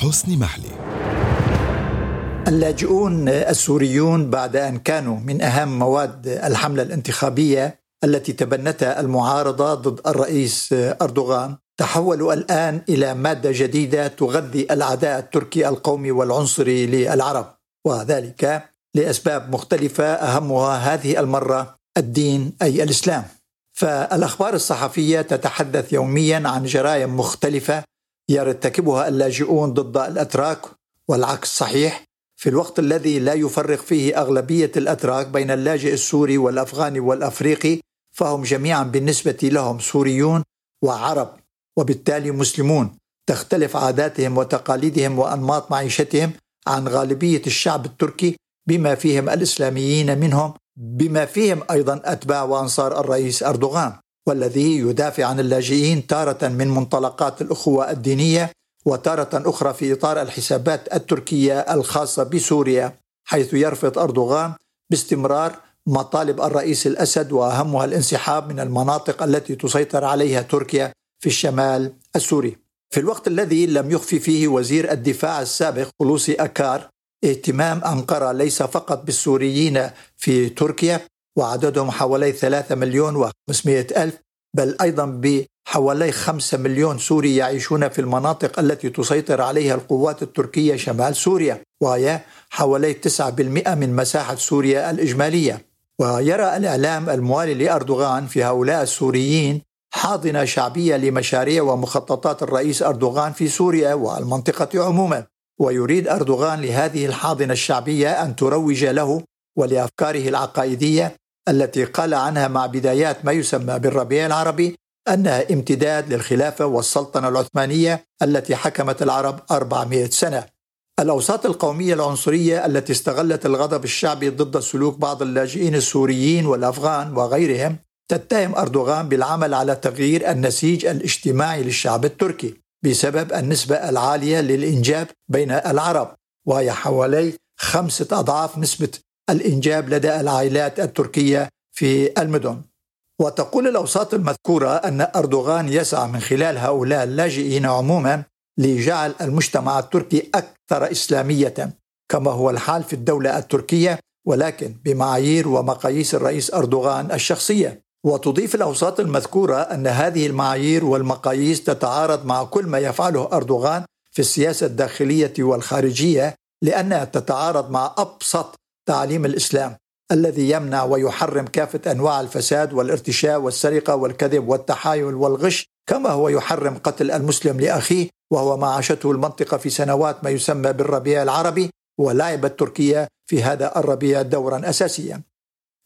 حسن محلي. اللاجئون السوريون بعد أن كانوا من أهم مواد الحملة الانتخابية التي تبنتها المعارضة ضد الرئيس أردوغان تحولوا الآن إلى مادة جديدة تغذي العداء التركي القومي والعنصري للعرب وذلك لأسباب مختلفة أهمها هذه المرة الدين أي الإسلام. فالأخبار الصحفية تتحدث يوميا عن جرائم مختلفة يرتكبها اللاجئون ضد الأتراك والعكس صحيح. في الوقت الذي لا يفرق فيه أغلبية الأتراك بين اللاجئ السوري والافغاني والأفريقي فهم جميعا بالنسبة لهم سوريون وعرب وبالتالي مسلمون. تختلف عاداتهم وتقاليدهم وأنماط معيشتهم عن غالبية الشعب التركي بما فيهم الإسلاميين منهم بما فيهم أيضا أتباع وأنصار الرئيس أردوغان. والذي يدافع عن اللاجئين تارة من منطلقات الأخوة الدينية وتارة أخرى في إطار الحسابات التركية الخاصة بسوريا حيث يرفض أردوغان باستمرار مطالب الرئيس الأسد وأهمها الانسحاب من المناطق التي تسيطر عليها تركيا في الشمال السوري. في الوقت الذي لم يخفي فيه وزير الدفاع السابق خلوصي أكار اهتمام أنقرة ليس فقط بالسوريين في تركيا وعددهم حوالي 3 مليون و500 ألف بل أيضا بحوالي 5 مليون سوري يعيشون في المناطق التي تسيطر عليها القوات التركية شمال سوريا وهي حوالي 9% من مساحة سوريا الإجمالية. ويرى الإعلام الموالي لأردوغان في هؤلاء السوريين حاضنة شعبية لمشاريع ومخططات الرئيس أردوغان في سوريا والمنطقة عموما. ويريد أردوغان لهذه الحاضنة الشعبية أن تروج له ولأفكاره العقائدية التي قال عنها مع بدايات ما يسمى بالربيع العربي أنها امتداد للخلافة والسلطنة العثمانية التي حكمت العرب 400 سنة. الأوساط القومية العنصرية التي استغلت الغضب الشعبي ضد سلوك بعض اللاجئين السوريين والأفغان وغيرهم تتهم أردوغان بالعمل على تغيير النسيج الاجتماعي للشعب التركي بسبب النسبة العالية للإنجاب بين العرب وهي حوالي خمسة أضعاف نسبة الإنجاب لدى العائلات التركية في المدن. وتقول الأوساط المذكورة أن أردوغان يسعى من خلال هؤلاء اللاجئين عموما لجعل المجتمع التركي أكثر إسلامية كما هو الحال في الدولة التركية ولكن بمعايير ومقاييس الرئيس أردوغان الشخصية. وتضيف الأوساط المذكورة أن هذه المعايير والمقاييس تتعارض مع كل ما يفعله أردوغان في السياسة الداخلية والخارجية لأنها تتعارض مع أبسط تعليم الإسلام الذي يمنع ويحرم كافة أنواع الفساد والارتشاء والسرقة والكذب والتحايل والغش كما هو يحرم قتل المسلم لأخيه وهو ما عاشته المنطقة في سنوات ما يسمى بالربيع العربي ولعبت تركيا في هذا الربيع دورا أساسيا.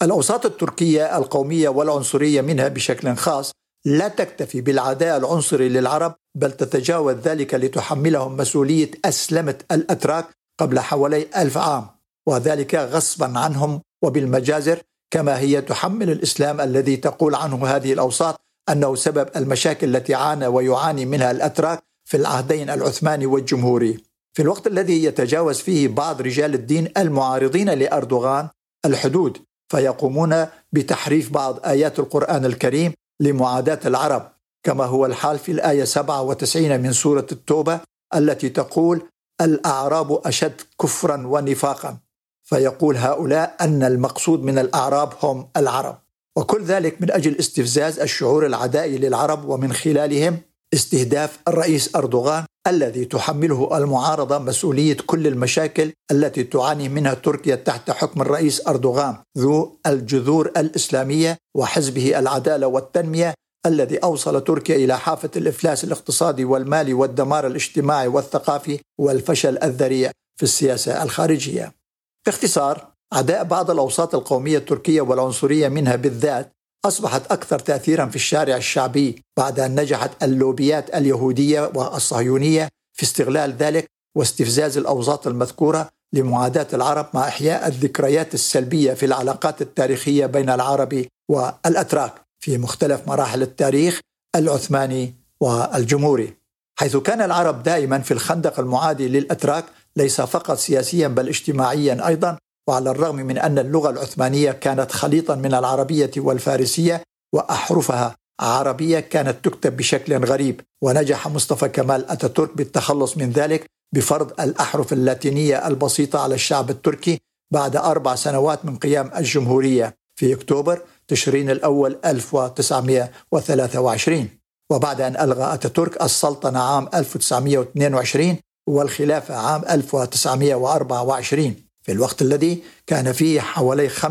الأوساط التركية القومية والعنصرية منها بشكل خاص لا تكتفي بالعداء العنصري للعرب بل تتجاوز ذلك لتحملهم مسؤولية أسلمة الأتراك قبل حوالي ألف عام. وذلك غصبا عنهم وبالمجازر كما هي تحمل الإسلام الذي تقول عنه هذه الأوساط أنه سبب المشاكل التي عانى ويعاني منها الأتراك في العهدين العثماني والجمهوري. في الوقت الذي يتجاوز فيه بعض رجال الدين المعارضين لأردوغان الحدود فيقومون بتحريف بعض آيات القرآن الكريم لمعاداة العرب كما هو الحال في الآية 97 من سورة التوبة التي تقول الأعراب أشد كفرا ونفاقا فيقول هؤلاء أن المقصود من الأعراب هم العرب. وكل ذلك من أجل استفزاز الشعور العدائي للعرب ومن خلالهم استهداف الرئيس أردوغان الذي تحمله المعارضة مسؤولية كل المشاكل التي تعاني منها تركيا تحت حكم الرئيس أردوغان ذو الجذور الإسلامية وحزبه العدالة والتنمية الذي أوصل تركيا إلى حافة الإفلاس الاقتصادي والمالي والدمار الاجتماعي والثقافي والفشل الذريع في السياسة الخارجية. باختصار عداء بعض الأوساط القومية التركية والعنصرية منها بالذات أصبحت أكثر تأثيرا في الشارع الشعبي بعد أن نجحت اللوبيات اليهودية والصهيونية في استغلال ذلك واستفزاز الأوساط المذكورة لمعاداة العرب مع إحياء الذكريات السلبية في العلاقات التاريخية بين العرب والأتراك في مختلف مراحل التاريخ العثماني والجمهوري. حيث كان العرب دائما في الخندق المعادي للأتراك ليس فقط سياسيا بل اجتماعيا أيضا وعلى الرغم من أن اللغة العثمانية كانت خليطا من العربية والفارسية وأحرفها عربية كانت تكتب بشكل غريب. ونجح مصطفى كمال أتاتورك بالتخلص من ذلك بفرض الأحرف اللاتينية البسيطة على الشعب التركي بعد أربع سنوات من قيام الجمهورية في أكتوبر تشرين الأول 1923 وبعد أن ألغى أتاتورك السلطنة عام 1922 والخلافة عام 1924 في الوقت الذي كان فيه حوالي 95%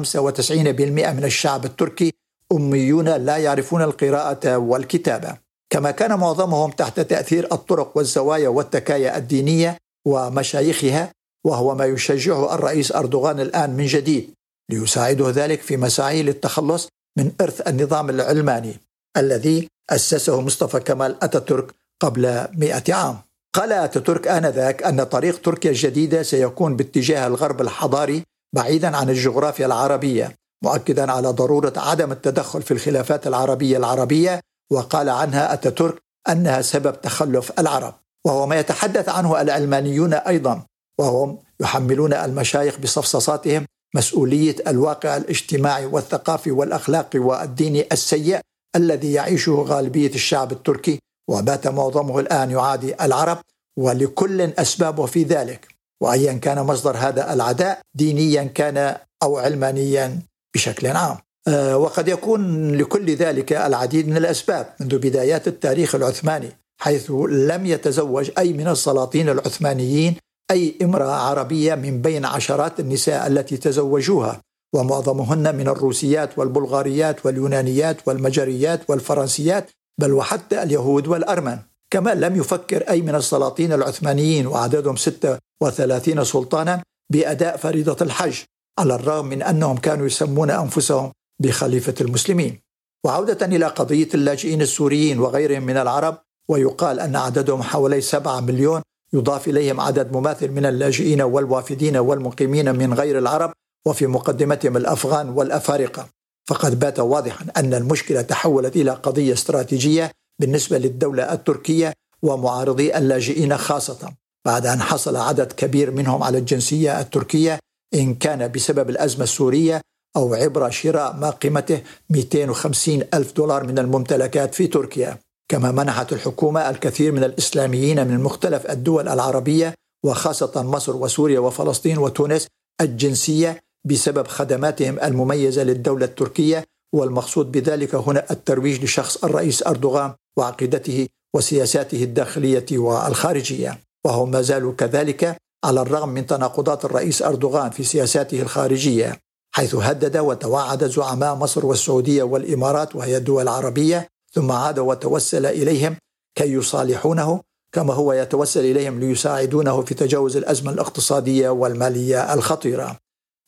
من الشعب التركي أميون لا يعرفون القراءة والكتابة. كما كان معظمهم تحت تأثير الطرق والزوايا والتكايا الدينية ومشايخها وهو ما يشجعه الرئيس أردوغان الآن من جديد ليساعده ذلك في مساعيه للتخلص من إرث النظام العلماني الذي أسسه مصطفى كمال أتاتورك قبل مئة عام. قال أتاتورك آنذاك أن طريق تركيا الجديدة سيكون باتجاه الغرب الحضاري بعيدا عن الجغرافيا العربية مؤكدا على ضرورة عدم التدخل في الخلافات العربية العربية وقال عنها أتاتورك أنها سبب تخلف العرب. وهو ما يتحدث عنه العلمانيون أيضا وهم يحملون المشايخ بصفصصاتهم مسؤولية الواقع الاجتماعي والثقافي والأخلاقي والديني السيء الذي يعيشه غالبية الشعب التركي وبات معظمه الآن يعادي العرب ولكل أسبابه في ذلك. وأيا كان مصدر هذا العداء دينيا كان أو علمانيا بشكل عام. آه، وقد يكون لكل ذلك العديد من الأسباب. منذ بدايات التاريخ العثماني حيث لم يتزوج أي من السلاطين العثمانيين أي امرأة عربية من بين عشرات النساء التي تزوجوها. ومعظمهن من الروسيات والبلغاريات واليونانيات والمجريات والفرنسيات بل وحتى اليهود والأرمن كما لم يفكر أي من السلاطين العثمانيين وعددهم 36 سلطانا بأداء فريضة الحج على الرغم من أنهم كانوا يسمون أنفسهم بخليفة المسلمين. وعودة إلى قضية اللاجئين السوريين وغيرهم من العرب ويقال أن عددهم حوالي 7 مليون يضاف إليهم عدد مماثل من اللاجئين والوافدين والمقيمين من غير العرب وفي مقدمتهم الأفغان والأفارقة. فقد بات واضحا أن المشكلة تحولت إلى قضية استراتيجية بالنسبة للدولة التركية ومعارضي اللاجئين خاصة. بعد أن حصل عدد كبير منهم على الجنسية التركية إن كان بسبب الأزمة السورية أو عبر شراء ما قيمته 250 ألف دولار من الممتلكات في تركيا. كما منحت الحكومة الكثير من الإسلاميين من مختلف الدول العربية وخاصة مصر وسوريا وفلسطين وتونس الجنسية بسبب خدماتهم المميزة للدولة التركية والمقصود بذلك هنا الترويج لشخص الرئيس أردوغان وعقيدته وسياساته الداخلية والخارجية. وهم ما زالوا كذلك على الرغم من تناقضات الرئيس أردوغان في سياساته الخارجية حيث هدد وتوعد زعماء مصر والسعودية والإمارات وهي الدول العربية ثم عاد وتوسل إليهم كي يصالحونه كما هو يتوسل إليهم ليساعدونه في تجاوز الأزمة الاقتصادية والمالية الخطيرة.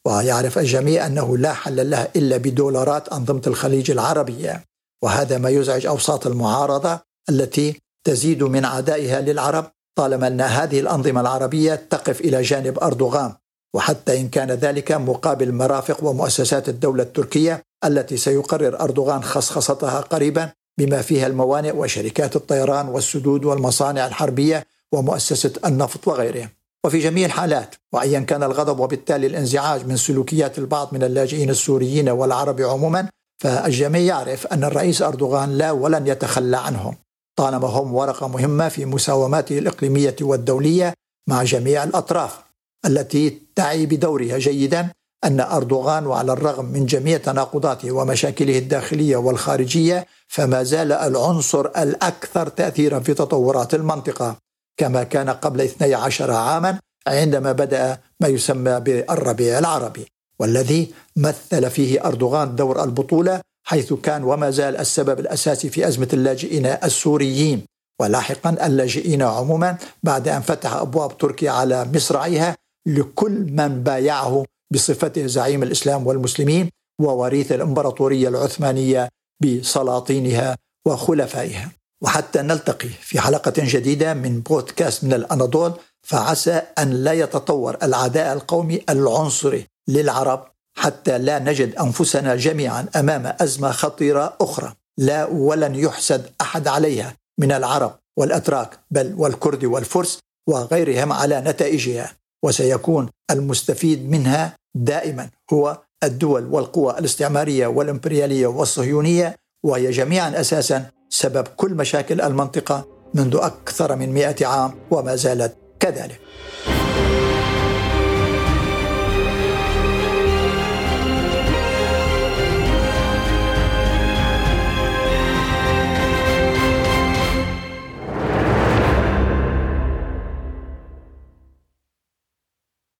ويعرف الجميع أنه لا حل لها إلا بدولارات أنظمة الخليج العربية. وهذا ما يزعج أوساط المعارضة التي تزيد من عدائها للعرب طالما أن هذه الأنظمة العربية تقف إلى جانب أردوغان. وحتى إن كان ذلك مقابل مرافق ومؤسسات الدولة التركية التي سيقرر أردوغان خصخصتها قريبا بما فيها الموانئ وشركات الطيران والسدود والمصانع الحربية ومؤسسة النفط وغيرها. وفي جميع الحالات. وأيا كان الغضب وبالتالي الانزعاج من سلوكيات البعض من اللاجئين السوريين والعرب عموما فالجميع يعرف أن الرئيس أردوغان لا ولن يتخلى عنهم. طالما هم ورقة مهمة في مساوماته الإقليمية والدولية مع جميع الأطراف التي تعي بدورها جيدا أن أردوغان وعلى الرغم من جميع تناقضاته ومشاكله الداخلية والخارجية فما زال العنصر الأكثر تأثيرا في تطورات المنطقة. كما كان قبل 12 عاما عندما بدأ ما يسمى بالربيع العربي والذي مثل فيه أردوغان دور البطولة حيث كان وما زال السبب الأساسي في أزمة اللاجئين السوريين. ولاحقا اللاجئين عموما بعد أن فتح أبواب تركيا على مصراعيها لكل من بايعه بصفته زعيم الإسلام والمسلمين ووريث الإمبراطورية العثمانية بسلاطينها وخلفائها. وحتى نلتقي في حلقة جديدة من بودكاست من الأناضول فعسى أن لا يتطور العداء القومي العنصري للعرب حتى لا نجد أنفسنا جميعا أمام أزمة خطيرة أخرى. لا ولن يحسد أحد عليها من العرب والأتراك بل والكرد والفرس وغيرهم على نتائجها. وسيكون المستفيد منها دائما هو الدول والقوى الاستعمارية والإمبريالية والصهيونية وهي جميعا أساسا سبب كل مشاكل المنطقة منذ أكثر من مئة عام وما زالت كذلك.